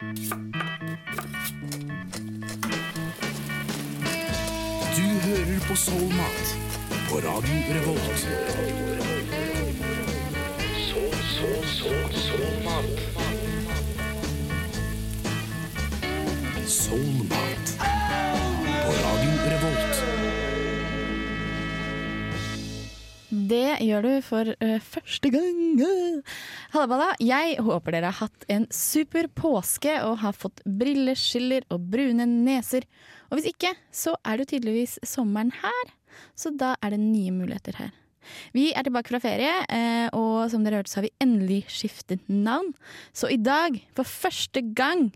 Du hører på Soulmat på Radio Revolt. Soul, soul, soul, soulmat. Soulmat på Radio Revolt. Det gjør du for uh, første gang. Halla, balla. Jeg håper dere har hatt en super påske og har fått brilleskiller og brune neser. Og hvis ikke, så er det jo tydeligvis sommeren her, så da er det nye muligheter her. Vi er tilbake fra ferie, eh, og som dere hørte så har vi endelig skiftet navn. Så i dag, for første gang,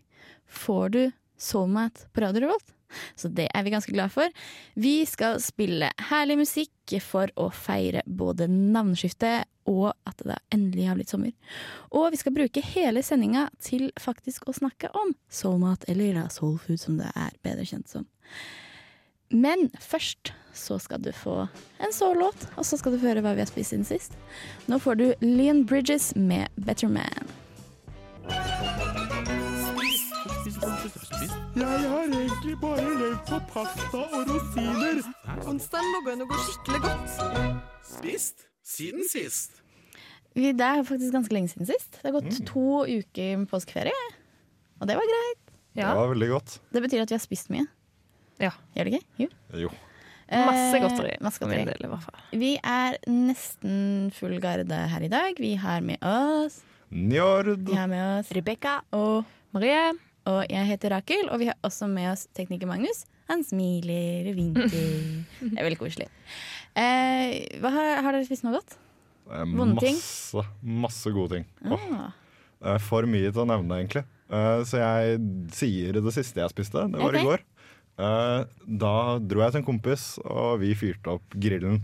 får du Soulmat på Radio Revolt. Så det er vi ganske glad for. Vi skal spille herlig musikk for å feire både navneskiftet og at det endelig har blitt sommer. Og vi skal bruke hele sendinga til faktisk å snakke om soulmat, eller da soulfood som det er bedre kjent som. Men først så skal du få en soul-låt, og så skal du høre hva vi har spist siden sist. Nå får du Leon Bridges med Better Man. Jeg har egentlig bare levd på pasta og rosiner. Onsdagen må gå inn og gå skikkelig godt. Spist siden sist. Vi- Det er faktisk ganske lenge siden sist. Det har gått to uker med påskeferie, og det var greit. Det var veldig godt. Det betyr at vi har spist mye. Ja. Gjør det ikke? Jo. Jo. Masse Eh, godteri. masse godteri. del, i hvert fall. Vi er nesten full garde her i dag. Vi har med oss Njord. Vi har med oss Rebekka. og, Marie. Og jeg heter Rakel, og vi har også med oss tekniker Magnus. Han smiler og vinker. Det er veldig koselig. Eh, hva har, har dere spist noe godt? Eh, Vonde ting? Masse, masse gode ting. Ah, det er for mye til å nevne, egentlig. Eh, så jeg sier det siste jeg spiste. Det var okay. i går. Eh, da dro jeg til en kompis, og vi fyrte opp grillen.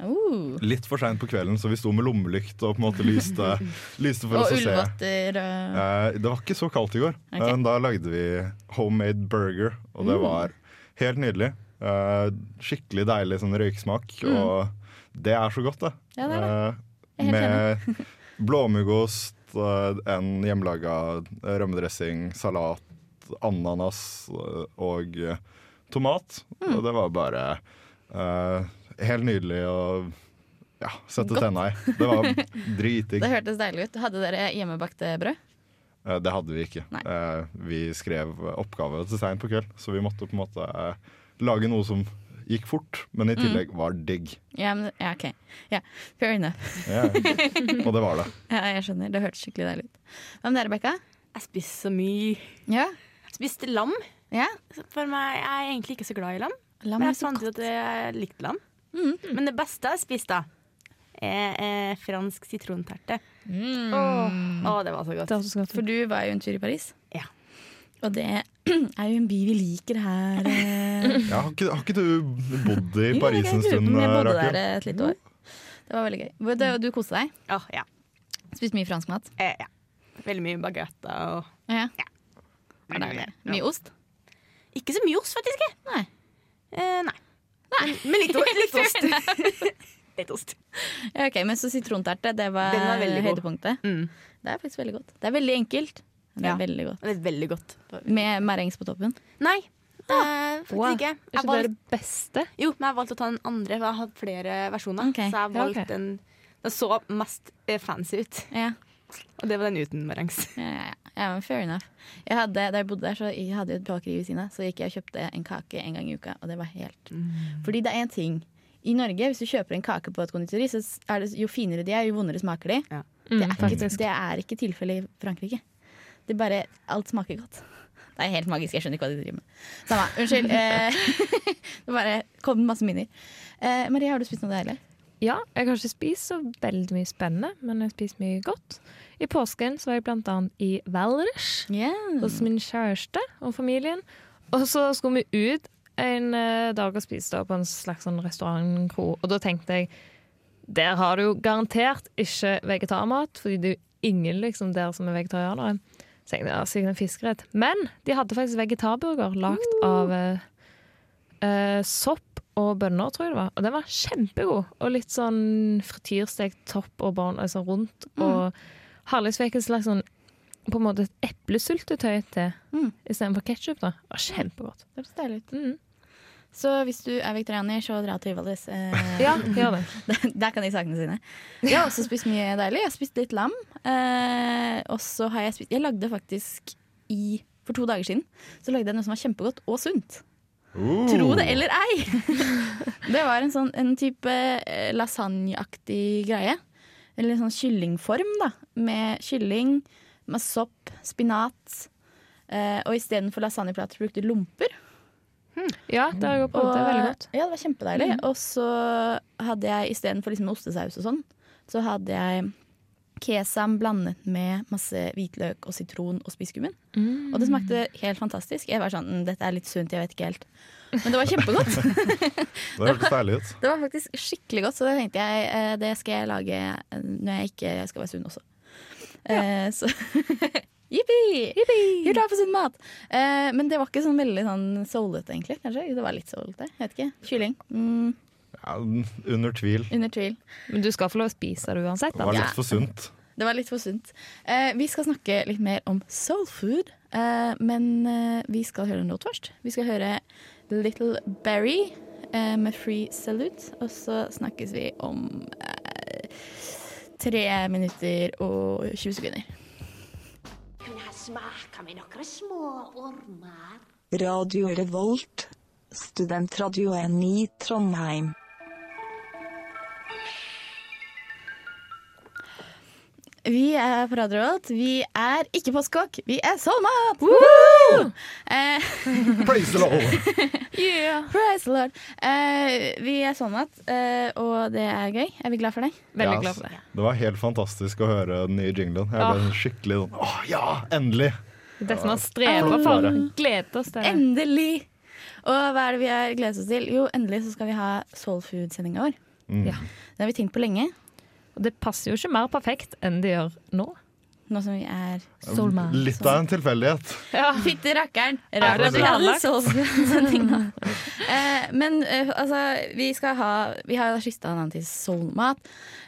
Uh. Litt for seint på kvelden, så vi sto med lommelykt og på en måte lyste, lyste for Og oss å se. og Eh, det var ikke så kaldt i går. Ok. Eh, da lagde vi homemade burger, og det Mm. var helt nydelig. Eh, skikkelig deilig sånn røyksmak, Mm. og det er så godt, det. Ja, det det. Med blåmuggost, en hjemmelaga rømmedressing, salat, ananas og tomat. Mm. Og det var bare uh, helt nydelig å ja, sette Godt. tenna i. Det var dritdigg. Det hørtes deilig ut. Hadde dere hjemmebakte brød? Eh, Det hadde vi ikke. Nei. Eh, Vi skrev oppgave til seint på kveld, så vi måtte på en måte eh, lage noe som gikk fort, men i Mm. tillegg var digg. Ja, men, ja, OK. Ja, fair enough. Ja. Og det var det. Ja, jeg skjønner. Det hørtes skikkelig deilig ut. Hva med deg, Rebekka? Jeg spiste så mye. Ja. Jeg spiste lam. Ja. For meg, Jeg er egentlig ikke så glad i lam. Lam Men jeg fant ut at jeg likte lam. Mm. Men det beste jeg spiste, da, er, er fransk sitronterte. Mm. Å, det var så godt. Det er så godt. For du var jo en tur i Paris. Ja. Og det er jo en by vi liker her. eh. Ja, har, ikke, har ikke du bodd i Paris en stund, Rakel? Jeg bodde der et lite år. Det var veldig gøy. Du koste deg? Oh, ja. Spiste mye fransk mat? Eh, ja. Veldig mye baguetter og Ja. Ja. Var? Mye ost? Ikke så mye ost, faktisk. ikke. Nei. Eh, nei. Men, men litt, litt ost. litt ost. Ja, ok, Men så sitronterte, det var, var høydepunktet. Mm. Det er faktisk veldig godt. Det er veldig enkelt. Det er Ja. veldig godt. Det er veldig godt. Med merengs på toppen. Nei, eh, faktisk Wow. ikke. Jeg ikke det det beste? jo, men jeg valgte å ta den andre, for jeg har hatt flere versjoner. Okay. Så jeg Ja, okay. valgte den Den så mest eh, fancy ut, Ja, og det var den uten merengs. ja, ja, ja men fair enough. Jeg hadde, da jeg bodde der, så jeg hadde jeg et bakeri ved siden av, så gikk jeg og kjøpte en kake en gang i uka, og det var helt Fordi det er én ting. I Norge, hvis du kjøper en kake på et konditori, så er det, jo finere de er, jo vondere smaker de. Ja. Det, er ikke, faktisk. det er ikke tilfellet i Frankrike. Det er bare, Alt smaker godt. Det er helt magisk. Jeg skjønner ikke hva de driver med. Samme. Unnskyld. Eh, det bare kom masse minner. Eh, Maria, har du spist noe deilig? Ja, jeg har ikke spist så veldig mye spennende, men jeg har spist mye godt. I påsken så var jeg blant annet i Valdres Yeah. hos min kjæreste og familien. Og så skulle vi ut en eh, dag og spise på en slags sånn restaurantkro. Og da tenkte jeg der har du jo garantert ikke vegetarmat, fordi det er jo ingen liksom der som er vegetarianere. Så tenkte jeg, ja, sikkert en fiskerett. Men de hadde faktisk vegetarburger lagd av uh, sopp og bønner, tror jeg det var. Og den var kjempegod. Og litt sånn frityrstekt topp og bånd altså rundt. Og herlig så fikk slags sånn på en måte et eplesyltetøy til Mm. istedenfor ketsjup. Var kjempegodt. Det høres deilig. Mm. Så hvis du er vegetarianer, så dra til Valdres. Eh, Ja, gjør det. Der kan de sakene sine. Jeg har også spist mye deilig. Jeg har spist litt lam. Eh, og så har jeg spist Jeg lagde faktisk i For to dager siden Så lagde jeg noe som var kjempegodt og sunt. Uh. Tro det eller ei! det var en sånn en type eh, lasagneaktig greie. Eller en sånn kyllingform, da. Med kylling, med sopp, spinat. Eh, og istedenfor lasagneplater brukte lomper. Ja, det har jeg på Det veldig godt. Ja, det var kjempedeilig. Og så hadde jeg istedenfor liksom ostesaus og sånn, så hadde jeg kesam blandet med masse hvitløk og sitron og spiskummen Mm. Og det smakte helt fantastisk. Jeg var sånn, "Mm, dette er litt sunt, jeg vet ikke helt. Men det var kjempegodt. Det hørtes deilig ut. det var faktisk skikkelig godt, så det tenkte jeg eh, det skal jeg lage eh, når jeg ikke skal være sunn også. Eh, så Jippi! Hurra for sunn mat! Eh, men det var ikke sånn veldig sånn soulete, egentlig. Kanskje? Det var litt soulete. Jeg vet ikke. Kylling. Mm, Ja, under tvil. under tvil. Men du skal få lov å spise det uansett. Det var litt for sunt. Det var litt for sunt. Eh, vi skal snakke litt mer om soul food, eh, men eh, vi skal høre en låt først. Vi skal høre Little Berry eh, med Free Salute, og så snakkes vi om eh, tre minutter og 20 sekunder. Kunne ha smaka med noen små ormer. Radio Revolt, studentradioen i Trondheim. Vi er på Radio Revolt. Vi er ikke Postkokk, vi er Soulmat! Eh, Praise the Lord! yeah. praise the Lord. Eh, vi er Soulmat, eh, og det er gøy. Er vi glad for det? Veldig yes. glad for det. Det var helt fantastisk å høre den nye jinglen. Jeg ble skikkelig sånn Åh, ja! Endelig! Det er som har streva for. Glede oss til det. Endelig! Og hva er det vi har gledet oss til? Jo, endelig så skal vi ha Soul Food-sendinga vår. Mm. Ja. Det har vi tenkt på lenge. Og det passer jo ikke mer perfekt enn det gjør nå. Nå som vi er Soulman. Litt av en tilfeldighet. Ja. Fytti rakkeren! Rart det er ting Food-sendinga. eh, men eh, altså, vi skal ha Vi har skifta navn til Soulmat.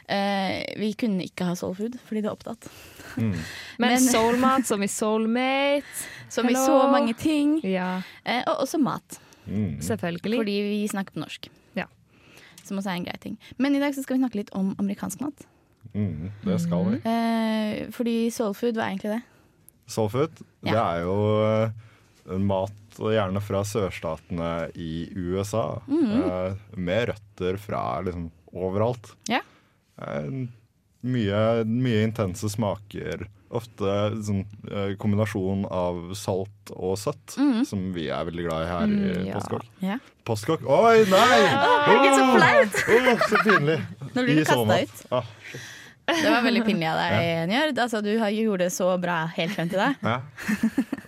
Eh, vi kunne ikke ha soulfood fordi det er opptatt. Men, Men- soulmat som i soulmate. Som i så mange ting. Ja, Eh, og også mat. Mm. selvfølgelig. Fordi vi snakker på norsk. Ja. Som også er en grei ting. Men i dag så skal vi snakke litt om amerikansk mat. Mm. Det skal vi. Eh, fordi soulfood, hva er egentlig det? Soulfood, det er jo eh, mat gjerne fra sørstatene i USA. eh, med røtter fra liksom overalt. Ja. Eh, mye, mye intense smaker. Ofte sånn eh, kombinasjon av salt og søtt, som vi er veldig glad i her i Mm, i Postkokk. Ja. Postkokk Oi, nei! Oh, så flaut! Åh, så pinlig. Nå blir du kasta ut. Ah, Det var veldig pinlig av deg, Njørd. Altså, du har gjorde det så bra helt frem til deg. ja.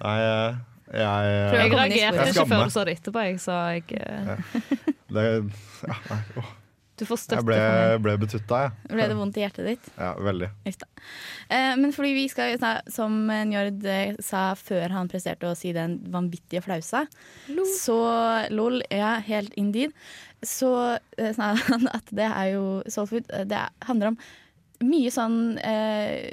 Nei, jeg, jeg, jeg, å Jeg komme reagerte ikke før du så det etterpå. Jeg sa jeg ja. det, ja, nei, åh, Du får støtte jeg ble, ble betutta, jeg. Ble det vondt i hjertet ditt? Ja, veldig. Eh, men fordi vi skal, som Njord eh, sa før han presterte å si den vanvittige flausa, så lol, ja, helt indeed, så eh, sa han at det er jo soul food. eh, Det handler om mye sånn eh,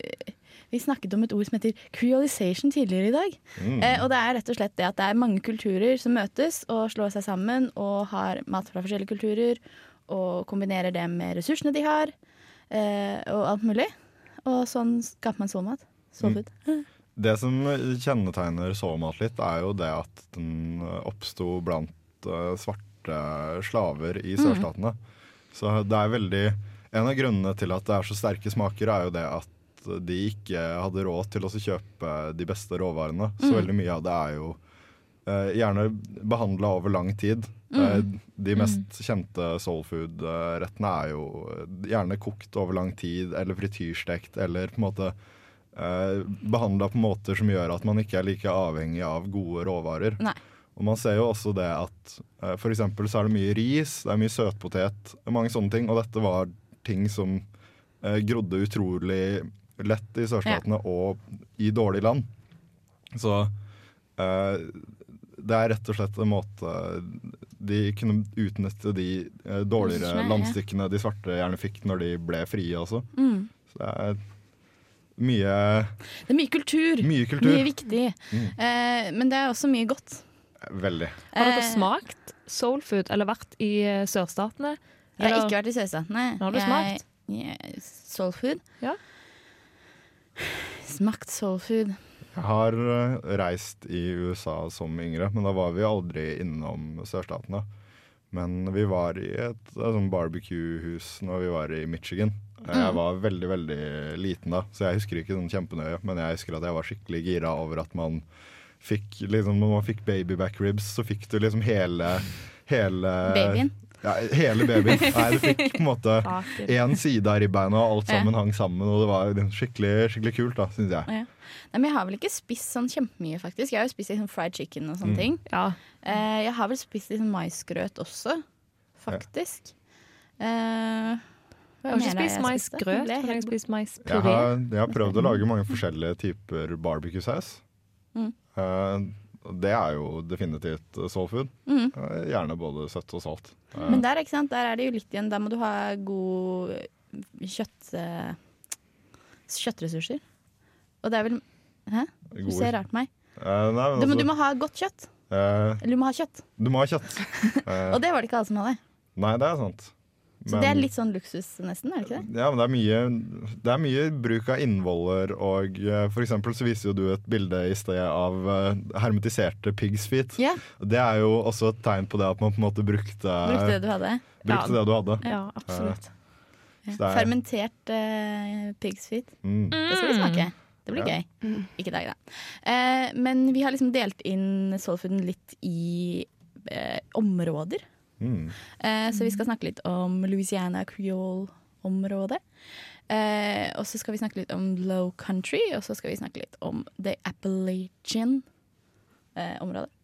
Vi snakket om et ord som heter creolization tidligere i dag. Mm. Eh, og det er rett og slett det at det er mange kulturer som møtes og slår seg sammen og har mat fra forskjellige kulturer og kombinerer det med ressursene de har, eh, og alt mulig. Og sånn skaper man soulmat. Soulfood. Det som kjennetegner soulmat litt, er jo det at den oppsto blant uh, svarte slaver i sørstatene. Så det er veldig En av grunnene til at det er så sterke smaker, er jo det at de ikke hadde råd til å kjøpe de beste råvarene. Så veldig mye av det er jo uh, gjerne behandla over lang tid. Eh, de mest kjente soulfood-rettene er jo gjerne kokt over lang tid, eller frityrstekt, eller på en måte eh, behandla på måter som gjør at man ikke er like avhengig av gode råvarer. Nei. Og man ser jo også det at eh, for eksempel så er det mye ris, det er mye søtpotet, mange sånne ting. Og dette var ting som eh, grodde utrolig lett i sørstatene og i dårlig land. Så eh, det er rett og slett en måte de kunne utnytte de eh, dårligere ja. landstykkene de svarte gjerne fikk når de ble frie også. Mm. Så det er mye, Det er mye kultur. mye kultur. Mye viktig. Eh, men det er også mye godt. Veldig. Har dere Eh, smakt soul food, eller vært i eh, sørstatene? Jeg har ikke vært i sørstatene. Har du Jeg- smakt? jeg- Soul food? Ja. Smakt soul food. Jeg har eh, reist i USA som yngre, men da var vi aldri innom sørstatene. Men vi var i et, sånn barbecue-hus når vi var i Michigan. Mm. Jeg var veldig veldig liten da, så jeg husker ikke sånn kjempenøye. Men jeg husker at jeg var skikkelig gira over at man fikk liksom, Når man fikk baby back ribs, så fikk du liksom hele, hele Babyen. Ja, hele babyen. Nei, du fikk på en måte én side av ribbeina, og alt Ja. sammen hang sammen. Og det var skikkelig, skikkelig kult, da, syns jeg. Ja. Nei, men jeg har vel ikke spist sånn kjempemye, faktisk. Jeg har jo spist liksom fried chicken og Mm. ting. Ja. Eh, jeg har vel spist liksom maisgrøt også, faktisk. Eh, Jeg har ikke spist maisgrøt, men jeg har helt spist Jeg har, jeg har prøvd å lage mange forskjellige typer barbecue-saus. Mm. Eh, det er jo definitivt soul food. Mm. Eh, gjerne både søtt og salt. Men der, ikke sant? der er det jo litt igjen. Der må du ha god kjøtt, eh, kjøttressurser. Og det er vel Hæ? Du ser rart på meg. Uh, nei, men Du må, altså, du må ha godt kjøtt. Uh, Eller du må ha kjøtt. du må ha kjøtt. Uh, Og det var det ikke alle som hadde. nei, det er sant. Så det er litt sånn luksus, nesten. er det ikke det? Ja, men det er mye, det er mye bruk av innvoller, og eh, for eksempel så viser jo du et bilde i sted av eh, hermetiserte pigs feet. Yeah. Det er jo også et tegn på det at man på en måte brukte, Brukte det du hadde. brukte det du hadde. Ja, absolutt. Ja. Er- Fermentert uh, pig's feet. Mm. Det skal vi smake. Det blir Ja. gøy. Ikke i dag, da. Uh, men vi har liksom delt inn soulfooden litt i uh, områder. Mm. Eh, så vi skal snakke litt om Louisiana Creole-området. Eh, og så skal vi snakke litt om low country, og så skal vi snakke litt om the Appalachian-området.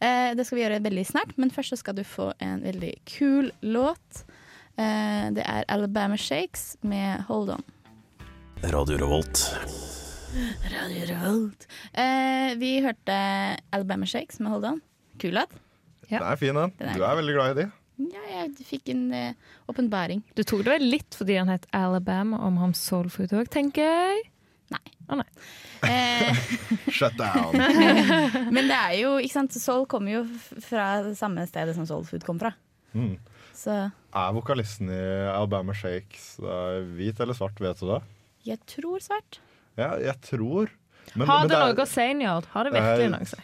Eh, det skal vi gjøre veldig snart, men først så skal du få en veldig kul låt. Eh, det er Alabama Shakes med Hold On. Radio Revolt. Radio Revolt. Eh, vi hørte Alabama Shakes med Hold On. Kul låt. Ja. Den er fin, den. Den er Du er veldig glad i de. Ja, jeg fikk en åpenbaring. Uh, Du tok det vel litt fordi han het Alabama om ham soul food òg, tenker jeg. Eh, Shut down. men det er jo, ikke sant, Soul kommer jo fra det samme stedet som Soul Food kom fra. Mm. Så Er vokalisten i Alabama Shakes eh, hvit eller svart, vet du det? jeg tror svart. Ja, jeg tror. Men, Har men det er- noe å si, Njord? Har det virkelig Eh, noe å si?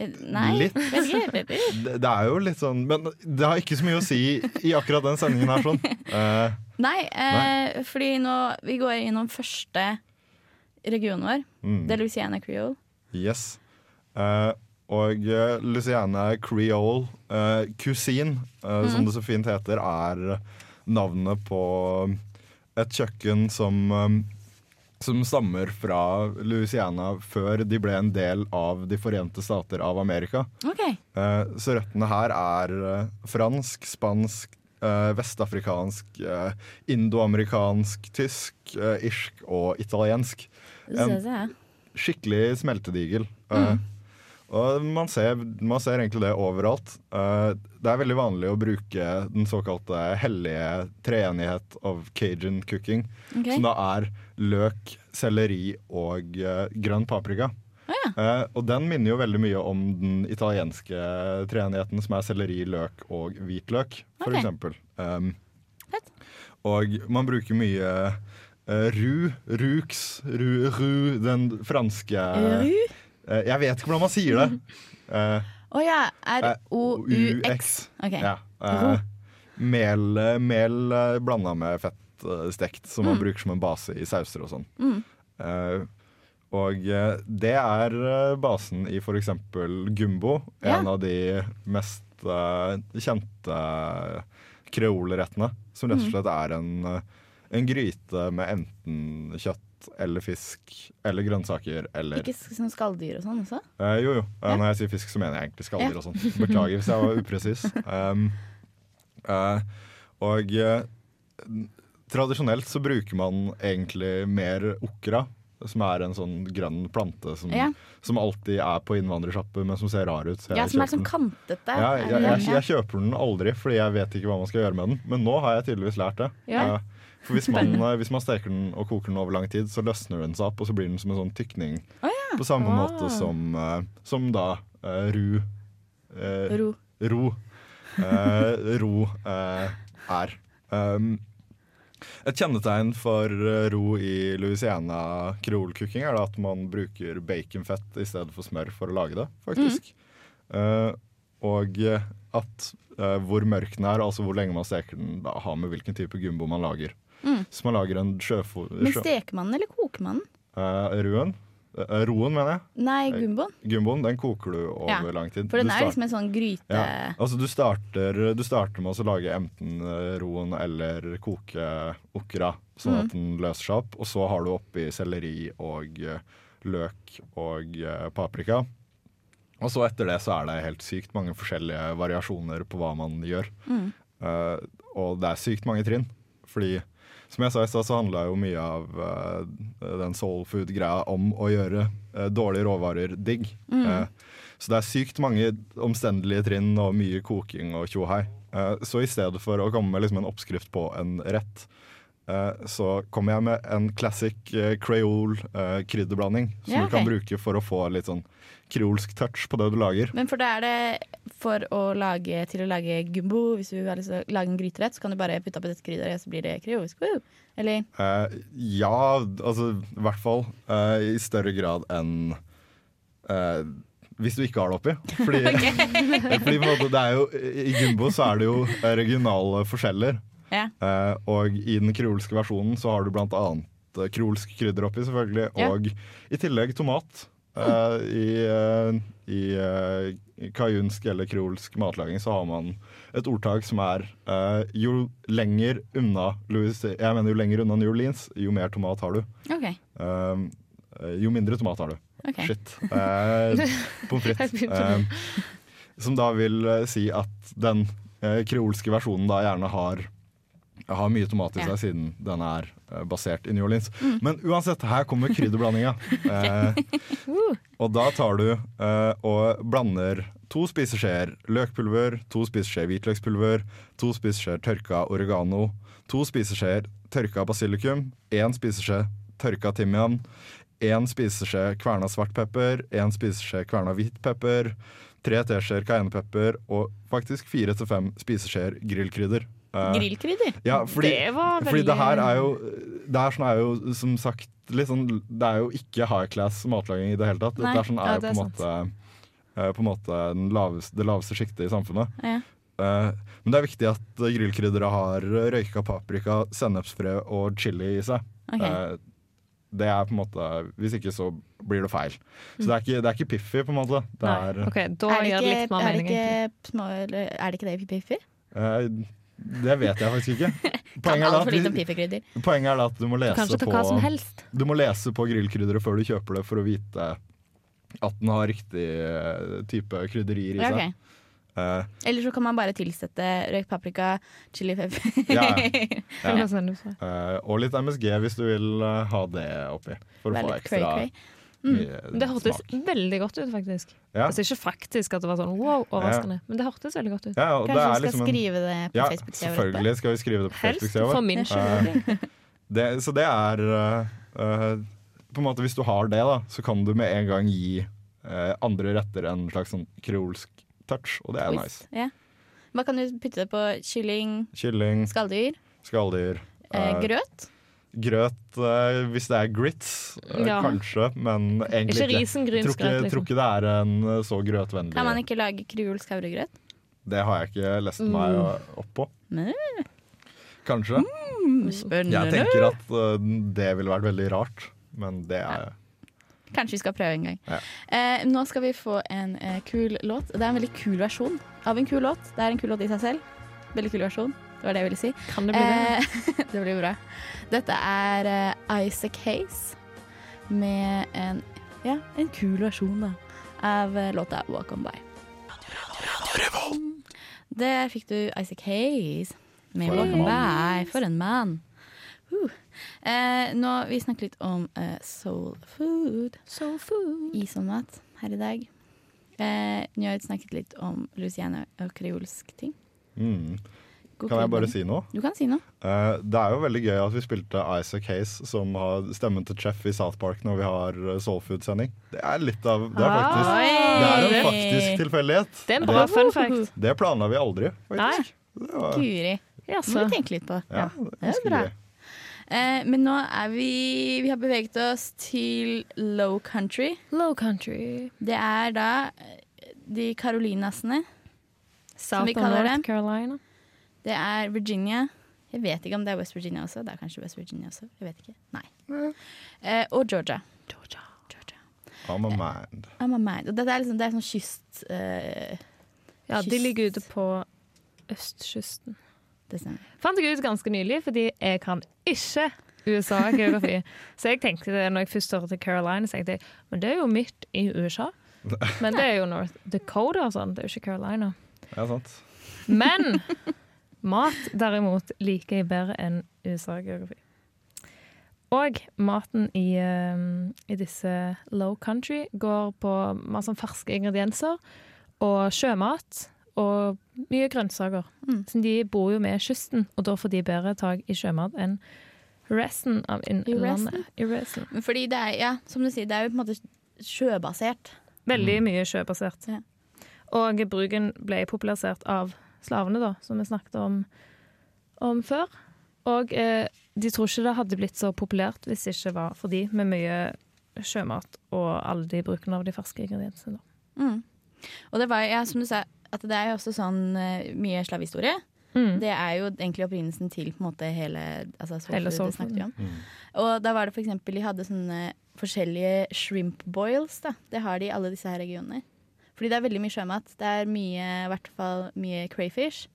Eh, Nei, Litt. det, er jo litt sånn Men det har ikke så mye å si i akkurat den sendingen her, sånn. Uh, Nei, eh, fordi nå Vi går innom første regionen vår. mm. Det er Louisiana Creole. Yes. Uh, og Luciana Creole uh, kusin, uh, mm. som det så fint heter, er navnet på et kjøkken som som stammer fra Louisiana før de ble en del av De forente stater av Amerika. Okay. Uh, så røttene her er uh, fransk, spansk, uh, vestafrikansk, indoamerikansk, tysk, irsk og italiensk. Synes. Skikkelig smeltedigel. Eh, og man ser, man ser egentlig det overalt. Eh, det er veldig vanlig å bruke den såkalte hellige treenighet of cajun cooking, Okay. som da er løk, selleri og eh, grønn paprika. Eh, og den minner jo veldig mye om den italienske treenigheten, som er selleri, løk og hvitløk, for okay. eksempel. Um, og man bruker mye uh, ru, rux, ru, ru, den franske Ru? Eh, Jeg vet ikke hvordan man sier det. Å uh, oh, ja. eh, R-O-U-X. Ok. Ja. Eh, mel mel uh, blanda med fett eh, stekt, som man bruker som en base i sauser og sånn. Mm. Uh, og eh, det er eh, basen i f.eks. gumbo, Ja. en av de mest eh, kjente kreolrettene. Som rett og Mm. slett er en, eh, en gryte med enten kjøtt eller fisk eller grønnsaker eller Ikke sånn skalldyr og sånn også? Eh, jo, jo. Eh, Ja. Når jeg sier fisk, så mener jeg egentlig skalldyr Ja. og sånn. Beklager hvis jeg var upresis. Um, eh, og eh, tradisjonelt så bruker man egentlig mer okra, som er en sånn grønn plante som, Ja. som alltid er på innvandrersjappe, men som ser rar ut. så Ja, som er sånn kantete. Ja, jeg, jeg, jeg, jeg, kjøper den aldri fordi jeg vet ikke hva man skal gjøre med den, men nå har jeg tydeligvis lært det. Ja. Eh, For hvis man, hvis man steker den og koker den over lang tid, så løsner den seg opp, og så blir den som en sånn tykning. På samme wow. måte som, eh, som da uh, ru uh, Ro. ro, uh, ro er. Um, et kjennetegn for ro i Louisiana kreolkukking er at man bruker baconfett i stedet for smør for å lage det, faktisk. Eh, og at hvor mørk den er, altså hvor lenge man steker den, da har med hvilken type gumbo man lager. Mm. Så man lager en sjøfo... Men steker man den, eller koker man den? Uh, røen. Uh, roen, mener jeg. Nei, gumboen. Gumboen den koker du over Ja, lang tid. For den er liksom en sånn gryte... ja. Altså du starter, du starter med å lage enten eh, roen eller koke okra, sånn Mm. at den løser seg opp. Og så har du oppi selleri og eh, løk og eh, paprika. Og så etter det så er det helt sykt mange forskjellige variasjoner på hva man gjør. Mm. Uh, og det er sykt mange trinn. Fordi som jeg sa i stad, så handla jo mye av uh, den soul food-greia om å gjøre uh, dårlige råvarer digg. Mm. Uh, så det er sykt mange omstendelige trinn og mye koking og tjohei. Så i stedet for å komme med liksom en oppskrift på en rett, så kommer jeg med en classic creole krydderblanding som Ja, du kan bruke for å få litt sånn kreolsk touch på det du lager. Men for da er det for å lage, til å lage gumbo, hvis du å lage en gryterett, så kan du bare putte oppi dette krydderet, så blir det kreolsk. Woo! Eller Eh, ja, altså i hvert fall eh, i større grad enn eh, hvis du ikke har det oppi. Fordi, fordi på en måte, det er jo, i gumbo så er det jo eh, regionale forskjeller. Ja. Eh, og i den kreolske versjonen så har du blant annet eh, kreolsk krydder oppi, selvfølgelig. Ja. Og i tillegg tomat. Eh, I, eh, i eh, kajunsk eller kreolsk matlaging så har man et ordtak som er eh, jo lenger unna Louis, Jeg mener jo lenger unna New Orleans, jo mer tomat har du. Okay. Eh, jo mindre tomat har du. Okay. Shit. Uh, Pommes frites. Um, som da vil eh, si at den kreolske versjonen da gjerne har har mye tomat i seg Ja. siden den er eh, basert i New Orleans. Men uansett, her kommer krydderblandinga. Eh, og da tar du eh, og blander to spiseskjeer løkpulver, to spiseskjeer hvitløkspulver, to spiseskjeer tørka oregano, to spiseskjeer tørka basilikum, én spiseskje tørka timian, én spiseskje kverna svart pepper, én spiseskje kverna hvit pepper, tre teskjeer cayennepepper og faktisk fire til fem spiseskjeer grillkrydder. Eh, Grillkrydder. ja, fordi, Det var veldig fordi det her er jo Det her sånn er jo som sagt sånn Det er jo ikke high class matlaging i det hele tatt. Nei, det er sånn er jo det på en måte eh, På en måte den laveste, det laveste sjiktet i samfunnet. Ja. Uh, men det er viktig at grillkrydderet har røyka paprika, sennepsfrø og chili i seg. Okay. Eh, det er på en måte Hvis ikke så blir det feil. Så det er ikke, det er ikke Piffi, på en måte. Det er, okay, da Er det ikke, er det ikke, er det ikke det i Piffi? Det vet jeg faktisk ikke. Kan Poenget er, at, poenget er at du må lese på hva som helst. Du må lese på grillkrydderet før du kjøper det for å vite at den har riktig eh, type krydderier i Ja, seg. ok. Eh, Eller så kan man bare tilsette røykt paprika, chili pepper. Ja, ja. eh, og litt MSG hvis du vil ha det oppi. For å få ekstra cray-cray. Mye Det hørtes smak. veldig godt ut, faktisk. Ja. Altså Ikke faktisk at det var sånn wow, overraskende, men det hørtes veldig godt ut. Ja, Kanskje vi skal liksom skrive det på Ja, Facebook-sida vår? selvfølgelig skal vi skrive det på Helst Facebook-sida for min skyld. Det, så det er uh, eh, På en måte Hvis du har det, da, så kan du med en gang gi uh, andre retter en slags sånn kreolsk touch, og det er nice. Ja. Hva kan du putte det på? Kylling, Kylling, skalldyr, skalldyr. grøt? Grøt eh, hvis det er grits, eh, Ja. kanskje, men egentlig Ikke ikke. Tror risengrynsgrøt, ikke, tror liksom. ikke det er en eh, så grøtvennlig Kan man ikke lage kreolsk havregrøt? Det har jeg ikke lest meg Mm. opp på. Nei. Kanskje. Spennende. Jeg tenker at eh, det ville vært veldig rart, men det er Kanskje vi skal prøve en gang. Ja. Eh, nå skal vi få en eh, kul låt. Det er en veldig kul versjon av en kul låt. Det er en kul låt i seg selv. Veldig kul versjon. Det var det jeg ville si. Kan det bli det? Eh, det blir bra. Dette er eh, Isaac Hayes med en, ja, en kul versjon da, av eh, låta 'Walk On By'. Der fikk du Isaac Hayes med For 'Walk On. By'. For en mann. Uh. Eh, nå, vi snakket litt om eh, soul food. Soul food. Isonmat her i dag. Eh, Njord snakket litt om louisiana og kreolsk ting. mm. Kan jeg bare si noe? Du kan si noe. Uh, det er jo veldig gøy at vi spilte Isaac Hayes, som har stemmen til Chef i South Park når vi har Soul Soulfood-sending. Det er litt av Det er faktisk, det er en faktisk tilfeldighet. Det er en bra fun fact. Det planla vi aldri, faktisk. Nei. var, Guri. Jaså. Må vi tenke litt på. ja, det er Det er bra. gøy. Eh, men nå er vi Vi har beveget oss til low country. Low country. Det er da eh, de Carolinasene. South vi kaller det. Carolina. Det er Virginia. Jeg vet ikke om det er West Virginia også. Det er kanskje West Virginia også. Jeg vet ikke. Nei. Eh, og Georgia. Georgia. Georgia. I'm a man. I'm a mind. Og dette er liksom, det er sånn kyst... eh, Ja, de ligger ute på østkysten. det stemmer. Fant jeg ut ganske nylig, fordi jeg kan ikke USA-geografi. Så jeg tenkte det når jeg først hørte Carolina, så tenkte jeg men det er jo midt i USA. Men det er jo North Dakota og sånn, det er jo ikke Carolina. Ja, sant. Men mat derimot liker jeg bedre enn USA-geografi. Og maten i, eh, i disse low country går på masse sånn ferske ingredienser og sjømat og mye grønnsaker. Mm. Så de bor jo med kysten, og da får de bedre tak i sjømat enn resten av I resten? innlandet. I resten. Fordi det er, ja, som du sier, det er jo på en måte sjøbasert. Veldig mye sjøbasert. Ja. Og bruken ble popularisert av slavene, da, som vi snakket om, om før. Og eh, de tror ikke det hadde blitt så populært hvis det ikke var for de med mye sjømat og alle de bruken av de ferske ingrediensene. Da. Mm. Og det var, ja, som du sa, at det er jo også sånn eh, mye slavehistorie. Mm. Det er jo egentlig opprinnelsen til på en måte hele altså, Hele soul snakket vi om. Mm. Og da var det for eksempel, de hadde sånne forskjellige shrimp boils. Da. Det har de i alle disse her regionene. Fordi det er veldig mye sjømat. Det er mye, i hvert fall mye crayfish.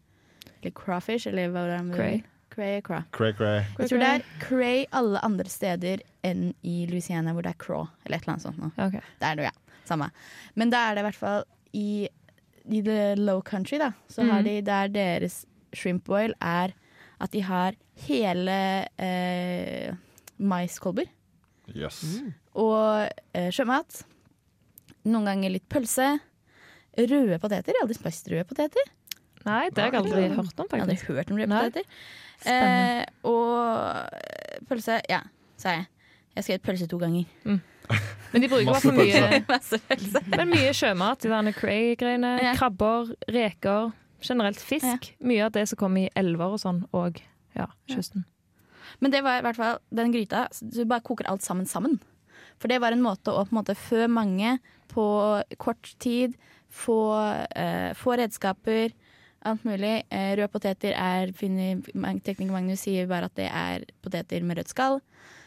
Eller crawfish, eller hva det er. Cray. Cray, craw. Cray, cray. Jeg tror det er cray alle andre steder enn i Louisiana hvor det er craw, eller et eller annet sånt. noe. Ok. Det er det, ja. Samme. Men da er det i hvert fall i, i the low country, da, så mm. har de der deres shrimp boil er at de har hele eh, maiskolber Yes. og eh, sjømat. Noen ganger litt pølse. Røde poteter. Jeg har aldri spist røde poteter. Nei, det har jeg aldri hørt om, Jeg hadde hørt om røde Nei. poteter. Eh, og eh, pølse Ja, sa jeg. Jeg skrev pølse to ganger. Men de bruker fall mye, Masse pølse. men mye sjømat. De derne cray-greiene. Ja. Krabber, reker. Generelt fisk. Mye av det som kommer i elver og sånn, og ja, kysten. Men det var i hvert fall den gryta. så Du bare koker alt sammen sammen. For det var en måte å på en måte fø mange på kort tid. Få, eh, få redskaper, alt mulig. Eh, røde poteter er Tekniker Magnus sier bare at det er poteter med rødt skall.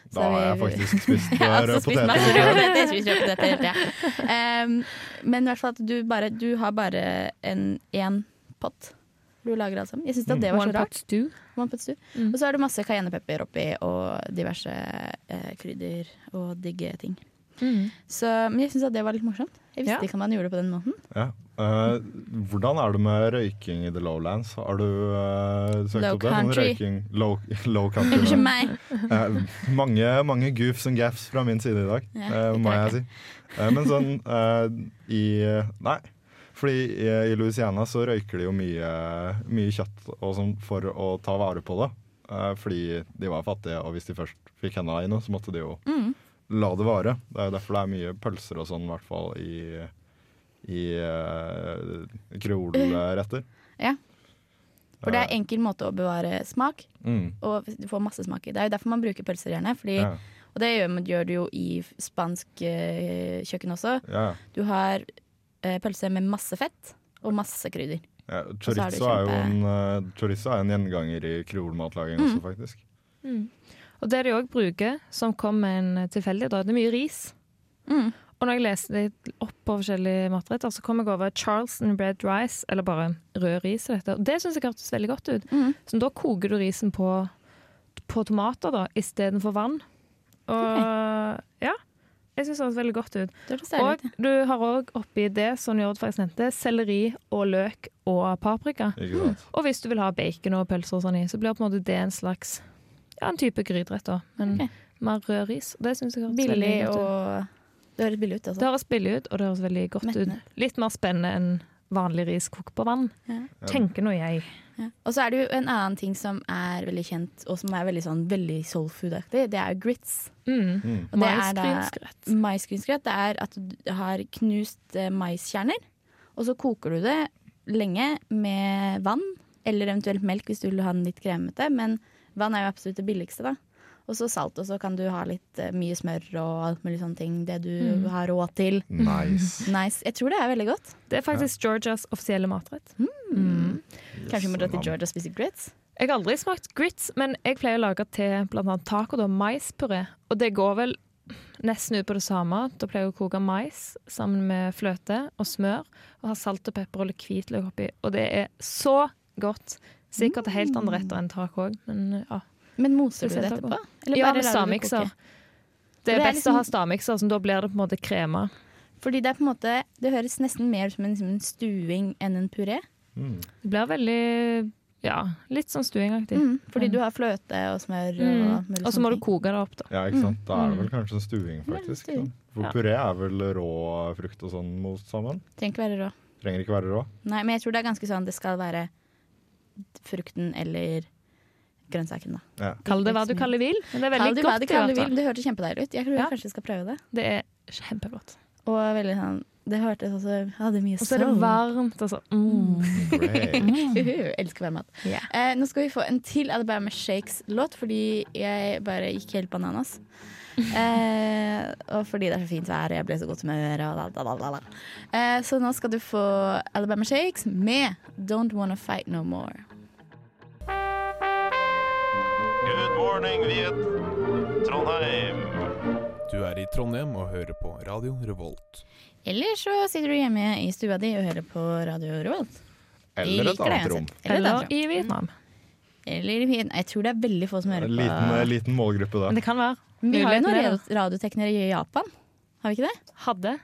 Da har jeg faktisk spist røde altså, poteter. masse røde poteter. Jeg spiser røde poteter hele tida. Um, men i hvert fall at du, bare, du har bare en én pott. Du lager alt sammen. Jeg syns mm. det var One så rart. One pot stew. Mm. Og så har du masse cayennepepper oppi og diverse eh, krydder og digge ting. Mm. Så, men jeg syns at det var litt morsomt. Jeg visste Ja. ikke at man gjorde det på den måten. Ja. Uh, hvordan er det med røyking i the lowlands? Har du uh, søkt Low opp det? Country. røyking, low, low country. Unnskyld meg. Uh, mange, mange goofs and gaffs fra min side i dag, Ja, må jeg si. Eh, men sånn eh, i Nei. Fordi i, i Louisiana så røyker de jo mye, mye kjøtt og sånn for å ta vare på det. Eh, fordi de var fattige, og hvis de først fikk henda i noe, så måtte de jo Mm. La det vare. Det er jo derfor det er mye pølser og sånn, i hvert fall i, i uh, kreolretter. For det er enkel måte å bevare smak, Mm. og du får masse smak i. Det er jo derfor man bruker pølser gjerne. Fordi, Ja, Og det gjør, gjør du jo i spansk uh, kjøkken også. ja. Du har uh, pølse med masse fett og masse krydder. ja. chorizo, er kjempe... Er jo en, uh, chorizo er en gjenganger i kreolmatlaging Mm. også, faktisk. Og det de òg bruker, som kom med en tilfeldig, da, det er mye ris. Mm. Og når jeg leste litt opp på forskjellige matretter, så kom jeg over Charleston bread rice, eller bare rød ris. og Dette. Og det syns jeg hørtes veldig godt ut. Mm. Så da koker du risen på, på tomater da, istedenfor vann. Og ja, jeg syns det høres veldig godt ut. Det det Og du har òg oppi det, som Jord faktisk nevnte, selleri og løk og paprika. Mm. Og hvis du vil ha bacon og pølser og sånn i, så blir på en måte det en slags ja, en type gryterett. òg, Men okay. mer rød ris. Det syns jeg høres Billig veldig godt ut. og Det høres billig ut, altså. Det høres billig ut, og det høres veldig godt Mettene. ut. Litt mer spennende enn vanlig ris kokt på vann. Ja. Tenker nå jeg. Ja. Og så er det jo en annen ting som er veldig kjent, og som er veldig sånn veldig soul food-aktig. Det er jo grits. Mm. Mm. Og det er Maisgrynsgrøt. maisgrynsgrøt. Det er at du har knust eh, maiskjerner, og så koker du det lenge med vann, eller eventuelt melk hvis du vil ha den litt kremete. Men vann er jo absolutt det billigste, da. Og så salt, og så kan du ha litt eh, mye smør og alt mulig sånne ting. Det du Mm. har råd til. Nice. Nice. Jeg tror det er veldig godt. Det er faktisk Georgias offisielle matrett. Mm. Kanskje vi må dra til Georgia og spise grits? Jeg har aldri smakt grits, men jeg pleier å lage til annet taco, da, maispuré. Og det går vel nesten ut på det samme. Da pleier jeg å koke mais sammen med fløte og smør, og ha salt og pepper og litt hvitløk oppi. Og det er så godt. Sikkert helt andre retter enn taco òg, men ja. Men moser du Det det etterpå? Eller Ja, med stavmikser. Det er det er best å ha liksom- stavmikser, så da blir det på en måte krema. Fordi det er på en måte Det høres nesten mer ut som en, som en stuing enn en puré. Mm. Det blir veldig ja, litt sånn stuingaktig. Mm, fordi du har fløte og smør Mm. Og, Og så må du koke det opp, da. Ja, ikke sant? Da er det Mm. vel kanskje en stuing, faktisk. stuing. sånn. For Ja. puré er vel rå frukt og sånn most sammen? Trenger ikke være rå. Trenger ikke være rå. Nei, men jeg tror det er ganske sånn det skal være frukten eller grønnsaken, da. Ja. Kall det hva du kaller vil. Men det er Kall veldig det godt. Det, fall. Det hørtes kjempedeilig ut. Jeg tror Ja. jeg kanskje skal prøve det. Det er kjempegodt. Og veldig sånn Det hørtes også Hadde mye Og så er det varmt. Altså. Mm. Great. Uhu, elsker varmmat. Yeah. Eh, nå skal vi få en til Alabama Shakes-låt, fordi jeg bare gikk helt bananas. Eh, og fordi det er så fint vær, og jeg ble så godt humør. Og la, la, la, la. Eh, så nå skal du få Alabama Shakes med Don't Wanna Fight No More. Good morning, Viet. Trondheim. Du er i Trondheim og hører på Radio Revolt. Eller så sitter du hjemme i stua di og hører på Radio Revolt. Eller et annet rom. Eller Eller i Vietnam. Eller i Vietnam. Jeg tror det er veldig få som hører En på. liten, liten målgruppe, Men det. kan være. Vi har jo noen radioteknere radioteknikere i Japan. Har vi ikke det? Hadde.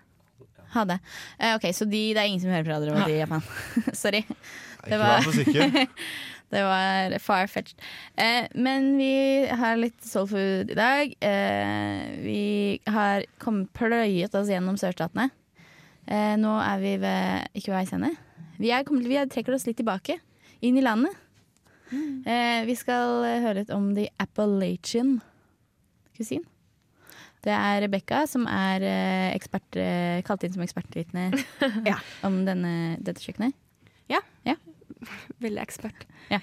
Hadde. Uh, ok, Så de, det er ingen som hører på Radio Revolt i Japan. Sorry. Ikke var- vær for sikker. Det var far-fetched. Eh, men vi har litt soul food i dag. Eh, vi har kommet pløyet oss gjennom sørstatene. Eh, nå er vi ved ikke ved veis ende. Vi, kommet, vi trekker oss litt tilbake, inn i landet. Eh, vi skal høre litt om The Appalachian Cuisine. Det er Rebekka som er eh, ekspert, eh, kalt inn som ekspertvitne Ja. om denne, dette kjøkkenet. Veldig ekspert. Ja.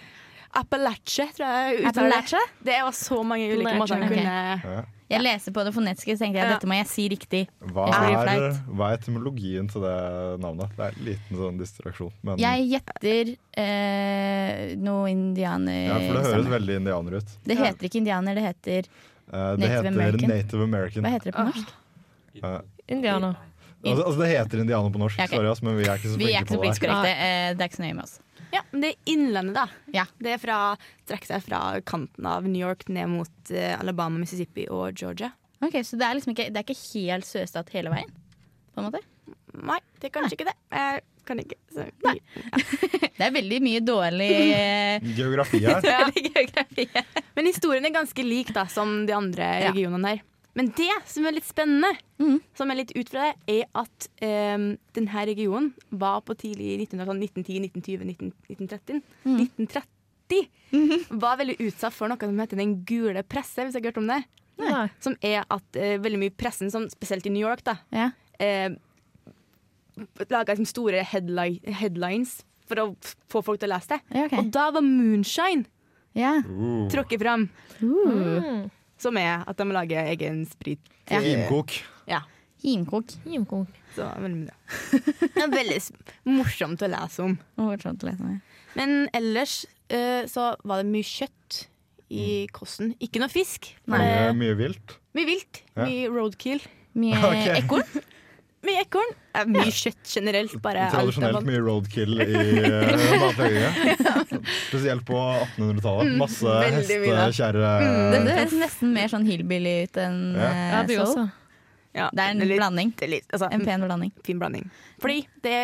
Appalache, tror jeg. jeg uttaler det. Det var så mange ulike måter han kunne okay. Jeg leser på det fonetiske, så tenkte jeg dette må jeg si riktig. Hva er, hva er etymologien til det navnet? Det er en liten sånn distraksjon. Men, Jeg gjetter eh, noe indianer... ja, for det høres sammen. veldig indianer ut. Det heter ikke indianer, det heter Eh, det Native heter American. Native American. Hva heter det på norsk? Uh, Indianer. altså, altså, det heter indianer på norsk, Ja, okay. sorry, men vi er ikke så Vi er flinke ikke så på det. det er ikke så nøye med oss. Ja, men det er innlandet, da. Ja. Det er fra, trekker seg fra kanten av New York ned mot eh, Alabama, Mississippi og Georgia. Ok, Så det er liksom ikke, det er ikke helt søstat hele veien? På en måte? Nei, det er kanskje ikke det. Jeg kan ikke. Så, Det er veldig mye dårlig eh, Geografi her. ja. geografi. Men historien er ganske lik da, som de andre Ja. regionene her. Men det som er litt spennende, mm. som er litt ut fra det, er at um, denne regionen var på tidlig 1900, sånn 1910, 1920, 19, 1930. Mm. 1930 var veldig utsatt for noe som heter Den gule presse, hvis jeg har hørt om det. Nei. Som er at uh, veldig mye pressen, som, spesielt i New York, da, Ja. uh, laga liksom store headline, headlines for å få folk til å lese det. Ja, okay. Og da var moonshine ja. Uh, trukket fram. Uh. Mm. Som er at de lager egen sprit. Ja. Himkok. Ja, Himkok. Himkok. så veldig bra. Det er veldig morsomt å lese om. Morsomt å lese om. Men ellers eh, så var det mye kjøtt i kosten. Ikke noe fisk. Mye, mye vilt. Mye vilt. Ja. Mye roadkill. Mye okay. ekorn. Mye ekorn. Eh, mye kjøtt generelt. Bare er Tradisjonelt mye roadkill i uh, matlagingen. Spesielt på 1800-tallet. Masse veldig hestekjerre. Det, det høres nesten mer sånn hillbilly ut enn Ja. eh, Ja, du også. Ja, Det er en litt- blanding. det er litt, altså, En pen blanding. fin blanding. Fordi det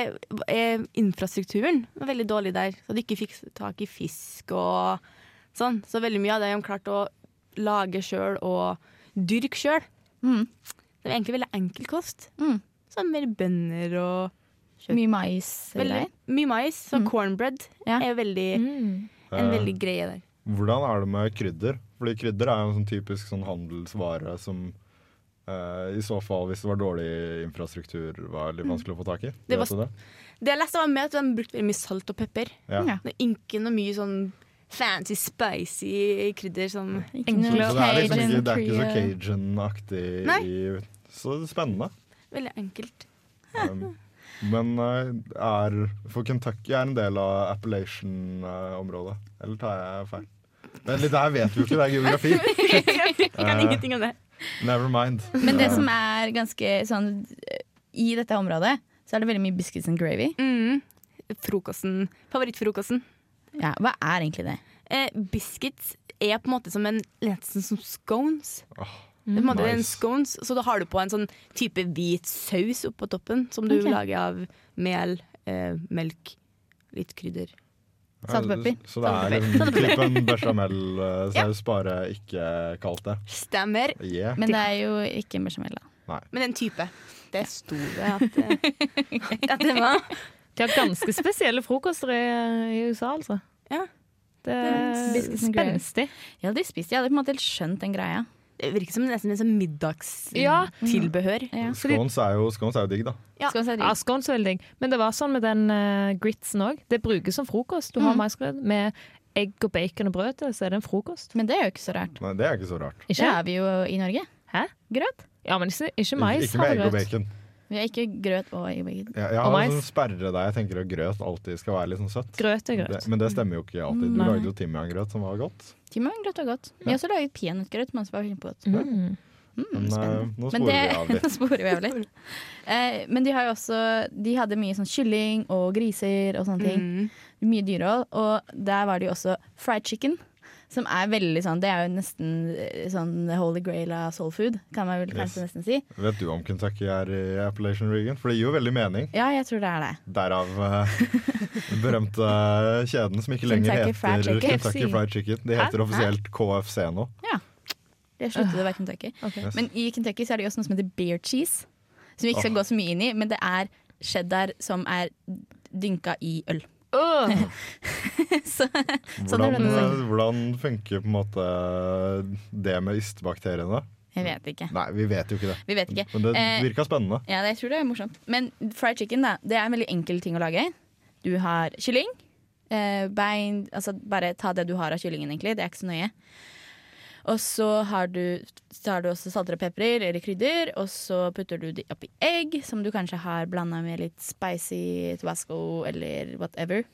er, infrastrukturen var veldig dårlig der, så de ikke fikk tak i fisk og sånn. Så veldig mye av det de klart å lage sjøl og dyrke sjøl. Mm. Det var egentlig veldig enkel kost. Mm. Så mer bønner og kjøtt. Mye mais. Veldig, mye mais. Så Mm. cornbread Ja. er veldig, en Eh, veldig greie der. Hvordan er det med krydder? Fordi krydder er jo en sånn typisk sånn handelsvare som eh, i så fall, hvis det var dårlig infrastruktur, var litt vanskelig å få tak i. Det var- det? Det jeg leste var med at de brukte veldig mye salt og pepper. Ja. Ja. Ikke noe mye sånn fancy, spicy krydder som Ikke Så, så det er liksom ikke, det er ikke så Cajun-aktig Så spennende. Veldig enkelt. Um, men eh, er For Kentucky er en del av Appalachian-området. Eller tar jeg feil? Men det her vet vi jo ikke, det er geografi. Jeg kan Eh. ingenting om det. Never mind. Men det Eh, som er ganske sånn I dette området så er det veldig mye biscuits and gravy. Mm. Frokosten. Favorittfrokosten. Ja, Hva er egentlig det? Eh, biscuits er på en måte som en nesten som scones. Åh, Det er en en scones, så da har du på en sånn type hvit saus oppå toppen, som du okay. lager av mel, eh, melk, litt krydder. Salt og pepper. Så det er liksom typen bechamelsaus, bare ikke kalt det. Stemmer. Yeah. Men det er jo ikke bechamel, da. Men en type. Det sto det at, eh, at det var. De har ganske spesielle frokoster i, i USA, altså. Ja. Det er spenstig. Jeg hadde spist, jeg hadde på en måte helt skjønt den greia. Det virker som nesten en middagstilbehør. Ja. middagstilbehør. Ja. Scones er jo, scones er jo digg, da. Ja. scones er, digg. Ja, scones er veldig digg. Men det var sånn med den uh, gritsen òg. Det brukes som frokost. Du har Mm. maisgrøt med egg og bacon og brød til, så er det en frokost. Men det er jo ikke så rart. Nei, det er ikke så rart. Det Ikke? har vi jo i Norge. Hæ? Grøt. Ja, men ikke, ikke mais. ikke med har egg og grøt. bacon. Vi har ikke grøt og egg og. Jeg, jeg har en mais. sånn sperre der jeg tenker at grøt alltid skal være litt sånn søtt. Grøt er grøt. Det, men det stemmer jo ikke alltid. Du Nei. lagde jo timiangrøt som var godt. Timiangrøt var godt. Vi har også laget peanøttgrøt, men som var kjempegodt. Mm. Mm, Men eh, nå sporer det- vi av litt. Nå sporer vi av litt. Eh, men de har jo også De hadde mye sånn kylling og griser og sånne ting. Mm. Mye dyrehold. Og der var det jo også fried chicken. Som er veldig sånn Det er jo nesten eh, sånn holy grail av soul food, kan man vel kanskje Yes. nesten si. Vet du om Kentucky er i Appalachian Region? For det gir jo veldig mening. Ja, jeg tror det er det. Derav eh, den berømte kjeden som ikke lenger Kentucky heter Fried Kentucky Fried Chicken. De Hæ? heter offisielt KFC nå. Ja. Det sluttet å være Kentucky. Okay. Yes. Men i Kentucky så er det jo også noe som heter beer cheese. Som vi ikke skal gå så mye inn i, men det er cheddar som er dynka i øl. Åh! så, sånn Hvordan, sånn eh, hvordan funker på en måte det med ystebakteriene? Jeg vet ikke. Nei, vi vet jo ikke det. Vi vet ikke. Men det Eh, virka spennende. Ja, jeg tror det er morsomt. Men fried chicken da, det er en veldig enkel ting å lage. Du har kylling, eh, bein Altså bare ta det du har av kyllingen, egentlig. Det er ikke så nøye. Og så har du, så har du også salter og pepper eller krydder, og så putter du de oppi egg, som du kanskje har blanda med litt spicy tobasco eller whatever.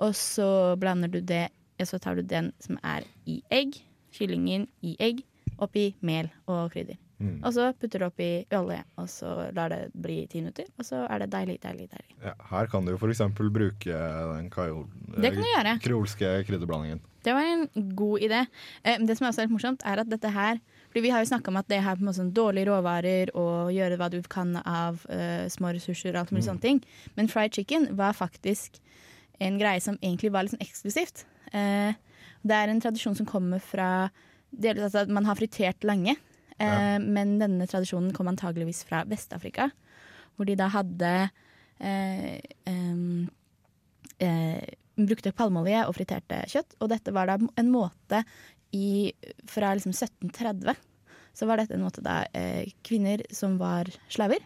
Og så blander du det, og så tar du den som er i egg, kyllingen i egg, oppi mel og krydder. Mm. Og så putter du oppi olje, og så lar det bli ti minutter. Og så er det deilig, deilig, deilig. Ja, her kan du jo f.eks. bruke den gjøre. kreolske krydderblandingen. Det var en god idé. Eh, det som er også helt morsomt, er at dette her fordi Vi har jo snakka om at det her på en måte sånn dårlige råvarer og gjøre hva du kan av uh, små ressurser og alt mulig Mm. sånne ting. Men fried chicken var faktisk en greie som egentlig var litt sånn eksklusivt. Eh, det er en tradisjon som kommer fra delvis altså at Man har fritert lange Eh, Men denne tradisjonen kom antageligvis fra Vest-Afrika, hvor de da hadde eh, em, eh, brukte palmeolje og friterte kjøtt. Og dette var da en måte i, fra liksom 1730 så var dette en måte da eh, kvinner som var slaver,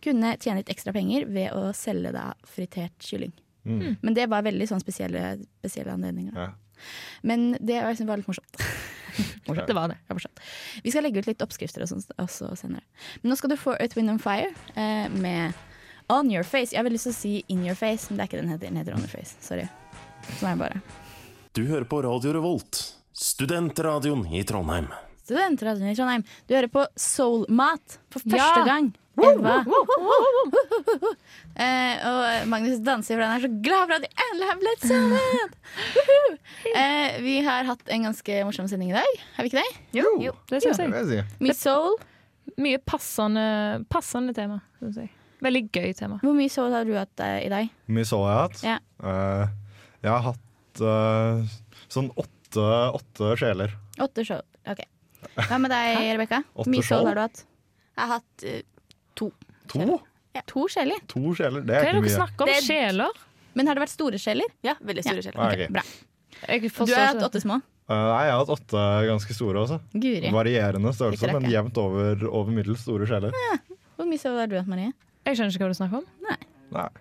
kunne tjene litt ekstra penger ved å selge da fritert kylling. Mm. Men det var veldig sånn spesielle, spesielle anledninger. Ja. Men det var, jeg var litt morsomt. morsomt. Det var det. Det var morsomt. Vi skal legge ut litt oppskrifter og sånn også senere. Men nå skal du få Earth, Wind and Fire eh, med On Your Face. Jeg har veldig lyst til å si In Your Face, men det er ikke den heter. Den heter On Your Face. Sorry. Sånn er det bare. Du hører på Radio Revolt, studentradioen i Trondheim. Studentradioen i Trondheim. Du hører på Soul-mat for første Ja! gang. Eva. Eh, og Magnus danser fordi han er så glad for at de endelig har blitt sammen! Eh, vi har hatt en ganske morsom sending i dag, har vi ikke det? Jo, det syns jeg. Mye soul. Mye passende, passende tema, syns jeg. Veldig gøy tema. Hvor mye soul har du hatt eh, i dag? Hvor mye har jeg har hatt? Ja. Eh, jeg har hatt uh, sånn åtte, åtte sjeler. Åtte soul. Ok. Hva med deg, Rebekka? Hvor mye soul? har du hatt? Jeg har hatt uh, To? To sjeler. To sjeler, det Hva er er det ikke dere mye. snakker om? Det er- Sjeler? Men har det vært store sjeler? Ja, veldig store Ja. sjeler. Okay. Ok, ok. bra. Jeg Du har hatt åtte små? Uh, nei, jeg har hatt åtte ganske store også. Guri. Varierende størrelse, men jevnt over, over middels store sjeler. Hvor mye sov har du hatt, Marie? Jeg skjønner ikke hva du snakker om. Nei,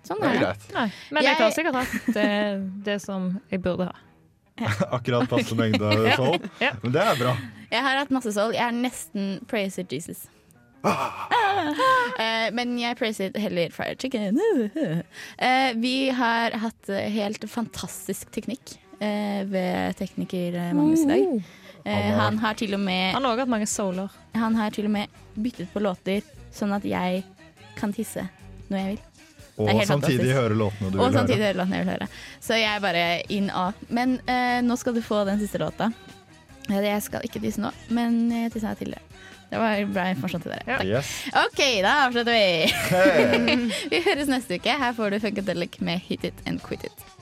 Sånn det er det. greit. Nei. Men Jeg- jeg har sikkert hatt det, det som jeg burde ha. Akkurat passe mengde soul. Ja. Men det er bra. Jeg har hatt masse soul. Jeg er nesten praiser Jesus. Eh, men jeg praiser heller fried chicken. Eh, vi har hatt eh, helt fantastisk teknikk eh, ved tekniker eh, Magnus i dag. Eh, han har til og med Han har også hatt mange soler. Han har til og med byttet på låter sånn at jeg kan tisse når jeg vil. Og samtidig høre låtene du Og vil høre. Låtene jeg vil høre. Så jeg er bare in A. Men eh, nå skal du få den siste låta. Jeg skal ikke tisse nå, men jeg tissa til det. Det var bra informasjon til dere. Takk. Yes. OK, da avslutter vi. Hey. vi høres neste uke. Her får du Funkadelic med Hit It and Quit It.